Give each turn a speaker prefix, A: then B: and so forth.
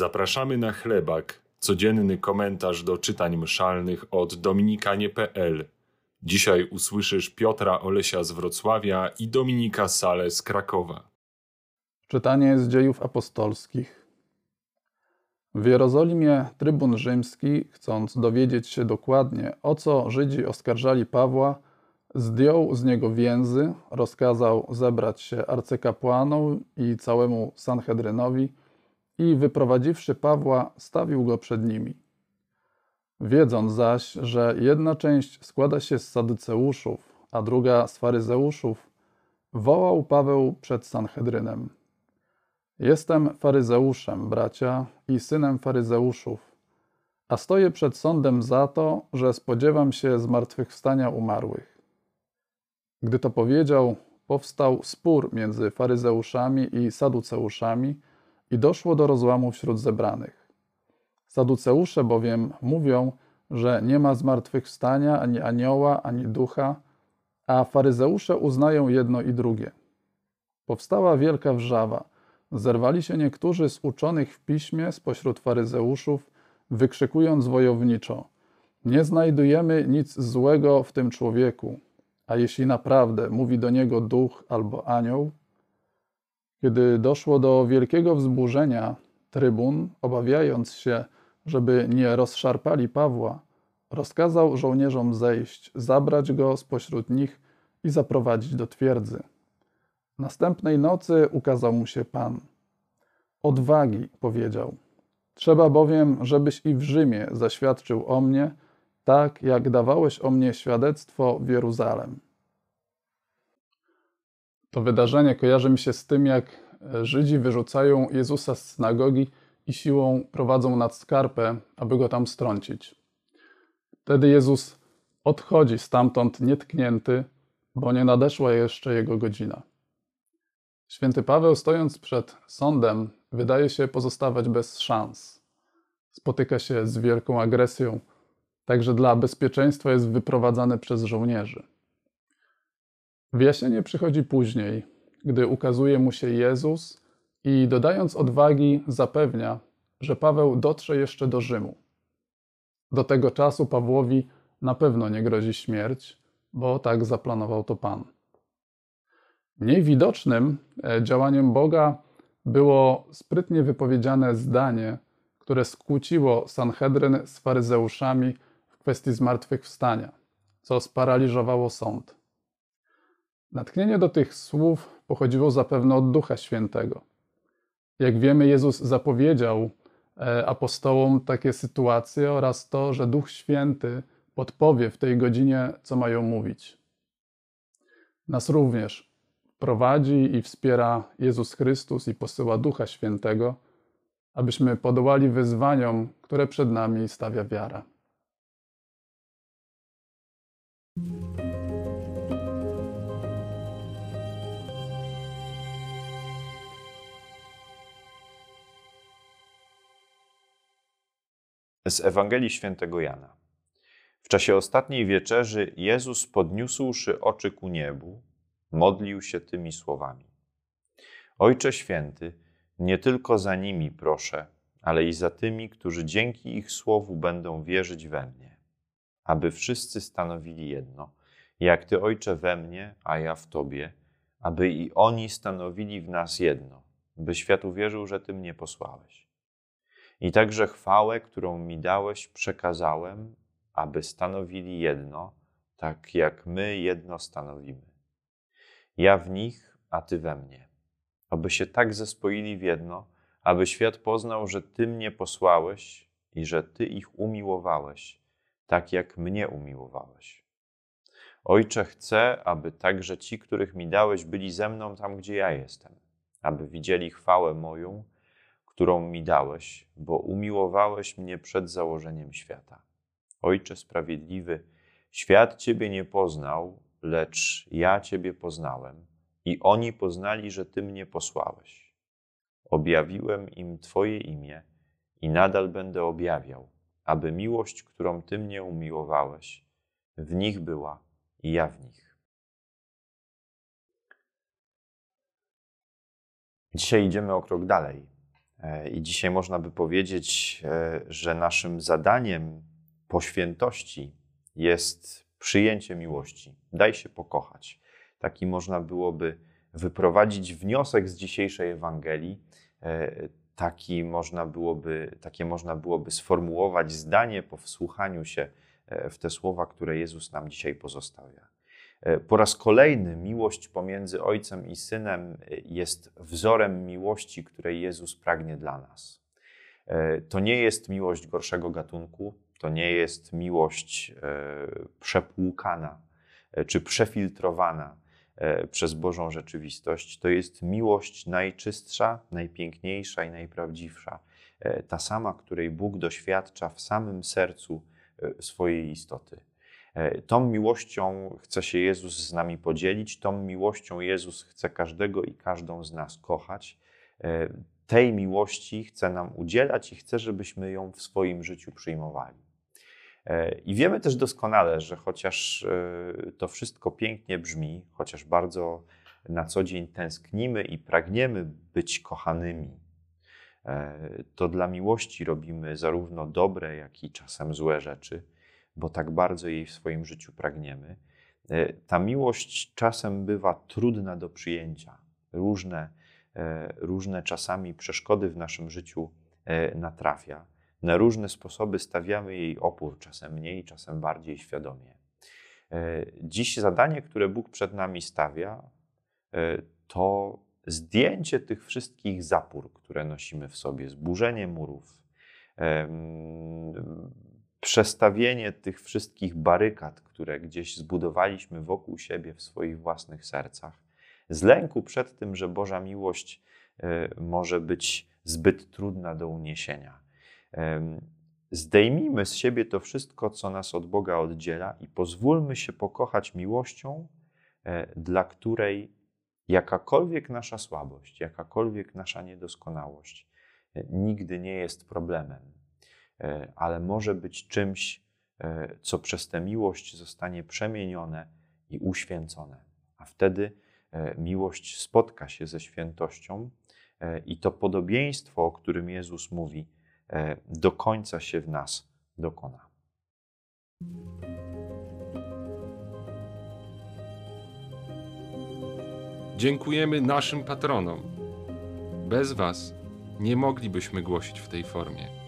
A: Zapraszamy na chlebak, codzienny komentarz do czytań mszalnych od dominikanie.pl. Dzisiaj usłyszysz Piotra Olesia z Wrocławia i Dominika Sale z Krakowa.
B: Czytanie z dziejów apostolskich. W Jerozolimie trybun rzymski, chcąc dowiedzieć się dokładnie, o co Żydzi oskarżali Pawła, zdjął z niego więzy, rozkazał zebrać się arcykapłanom i całemu Sanhedrynowi i wyprowadziwszy Pawła, stawił go przed nimi. Wiedząc zaś, że jedna część składa się z sadyceuszów, a druga z faryzeuszów, wołał Paweł przed Sanhedrynem. Jestem faryzeuszem, bracia, i synem faryzeuszów, a stoję przed sądem za to, że spodziewam się zmartwychwstania umarłych. Gdy to powiedział, powstał spór między faryzeuszami i saduceuszami i doszło do rozłamu wśród zebranych. Saduceusze bowiem mówią, że nie ma zmartwychwstania ani anioła, ani ducha, a faryzeusze uznają jedno i drugie. Powstała wielka wrzawa. Zerwali się niektórzy z uczonych w piśmie spośród faryzeuszów, wykrzykując wojowniczo: Nie znajdujemy nic złego w tym człowieku, a jeśli naprawdę mówi do niego duch albo anioł, kiedy doszło do wielkiego wzburzenia, trybun, obawiając się, żeby nie rozszarpali Pawła, rozkazał żołnierzom zejść, zabrać go spośród nich i zaprowadzić do twierdzy. Następnej nocy ukazał mu się Pan. Odwagi, powiedział. Trzeba bowiem, żebyś i w Rzymie zaświadczył o mnie, tak jak dawałeś o mnie świadectwo w Jeruzalem. To wydarzenie kojarzy mi się z tym, jak Żydzi wyrzucają Jezusa z synagogi i siłą prowadzą nad skarpę, aby go tam strącić. Wtedy Jezus odchodzi stamtąd nietknięty, bo nie nadeszła jeszcze jego godzina. Święty Paweł, stojąc przed sądem, wydaje się pozostawać bez szans. Spotyka się z wielką agresją, także dla bezpieczeństwa jest wyprowadzany przez żołnierzy. Wyjaśnienie przychodzi później, gdy ukazuje mu się Jezus i dodając odwagi zapewnia, że Paweł dotrze jeszcze do Rzymu. Do tego czasu Pawłowi na pewno nie grozi śmierć, bo tak zaplanował to Pan. Mniej widocznym e, działaniem Boga było sprytnie wypowiedziane zdanie, które skłóciło Sanhedryn z faryzeuszami w kwestii zmartwychwstania, co sparaliżowało sąd. Natchnienie do tych słów pochodziło zapewne od Ducha Świętego. Jak wiemy, Jezus zapowiedział e, apostołom takie sytuacje oraz to, że Duch Święty podpowie w tej godzinie, co mają mówić. Nas również prowadzi i wspiera Jezus Chrystus i posyła Ducha Świętego, abyśmy podołali wyzwaniom, które przed nami stawia wiara.
C: Z Ewangelii Świętego Jana. W czasie ostatniej wieczerzy Jezus, podniósłszy oczy ku niebu, modlił się tymi słowami: Ojcze Święty, nie tylko za nimi proszę, ale i za tymi, którzy dzięki ich słowu będą wierzyć we mnie, aby wszyscy stanowili jedno, jak Ty, Ojcze, we mnie, a ja w Tobie, aby i oni stanowili w nas jedno, by świat uwierzył, że Ty mnie posłałeś. I także chwałę, którą mi dałeś, przekazałem, aby stanowili jedno, tak jak my jedno stanowimy. Ja w nich, a Ty we mnie. Aby się tak zespoili w jedno, aby świat poznał, że Ty mnie posłałeś i że Ty ich umiłowałeś, tak jak mnie umiłowałeś. Ojcze, chcę, aby także ci, których mi dałeś, byli ze mną tam, gdzie ja jestem, aby widzieli chwałę moją, którą mi dałeś, bo umiłowałeś mnie przed założeniem świata. Ojcze sprawiedliwy, świat Ciebie nie poznał, lecz ja Ciebie poznałem i oni poznali, że Ty mnie posłałeś. Objawiłem im Twoje imię i nadal będę objawiał, aby miłość, którą Ty mnie umiłowałeś, w nich była i ja w nich. Dzisiaj idziemy o krok dalej I dzisiaj można by powiedzieć, że naszym zadaniem po świętości jest przyjęcie miłości. Daj się pokochać. Taki można byłoby wyprowadzić wniosek z dzisiejszej Ewangelii. Taki można byłoby, takie można byłoby sformułować zdanie po wsłuchaniu się w te słowa, które Jezus nam dzisiaj pozostawia. E, po raz kolejny miłość pomiędzy Ojcem i Synem e, jest wzorem miłości, której Jezus pragnie dla nas. E, to nie jest miłość gorszego gatunku, to nie jest miłość przepłukana czy przefiltrowana przez Bożą rzeczywistość. To jest miłość najczystsza, najpiękniejsza i najprawdziwsza. Ta sama, której Bóg doświadcza w samym sercu swojej istoty. E, tą miłością chce się Jezus z nami podzielić, tą miłością Jezus chce każdego i każdą z nas kochać. E, tej miłości chce nam udzielać i chce, żebyśmy ją w swoim życiu przyjmowali. E, I wiemy też doskonale, że chociaż to wszystko pięknie brzmi, chociaż bardzo na co dzień tęsknimy i pragniemy być kochanymi, to dla miłości robimy zarówno dobre, jak i czasem złe rzeczy bo tak bardzo jej w swoim życiu pragniemy. E, ta miłość czasem bywa trudna do przyjęcia. Różne, e, różne czasami przeszkody w naszym życiu e, natrafia. Na różne sposoby stawiamy jej opór, czasem mniej, czasem bardziej świadomie. Dziś zadanie, które Bóg przed nami stawia, to zdjęcie tych wszystkich zapór, które nosimy w sobie, zburzenie murów, przestawienie tych wszystkich barykad, które gdzieś zbudowaliśmy wokół siebie w swoich własnych sercach, z lęku przed tym, że Boża miłość e, może być zbyt trudna do uniesienia. Zdejmijmy z siebie to wszystko, co nas od Boga oddziela, i pozwólmy się pokochać miłością, e, dla której jakakolwiek nasza słabość, jakakolwiek nasza niedoskonałość e, nigdy nie jest problemem ale może być czymś, e, co przez tę miłość zostanie przemienione i uświęcone. A wtedy e, miłość spotka się ze świętością i to podobieństwo, o którym Jezus mówi, do końca się w nas dokona.
A: Dziękujemy naszym patronom. Bez Was nie moglibyśmy głosić w tej formie.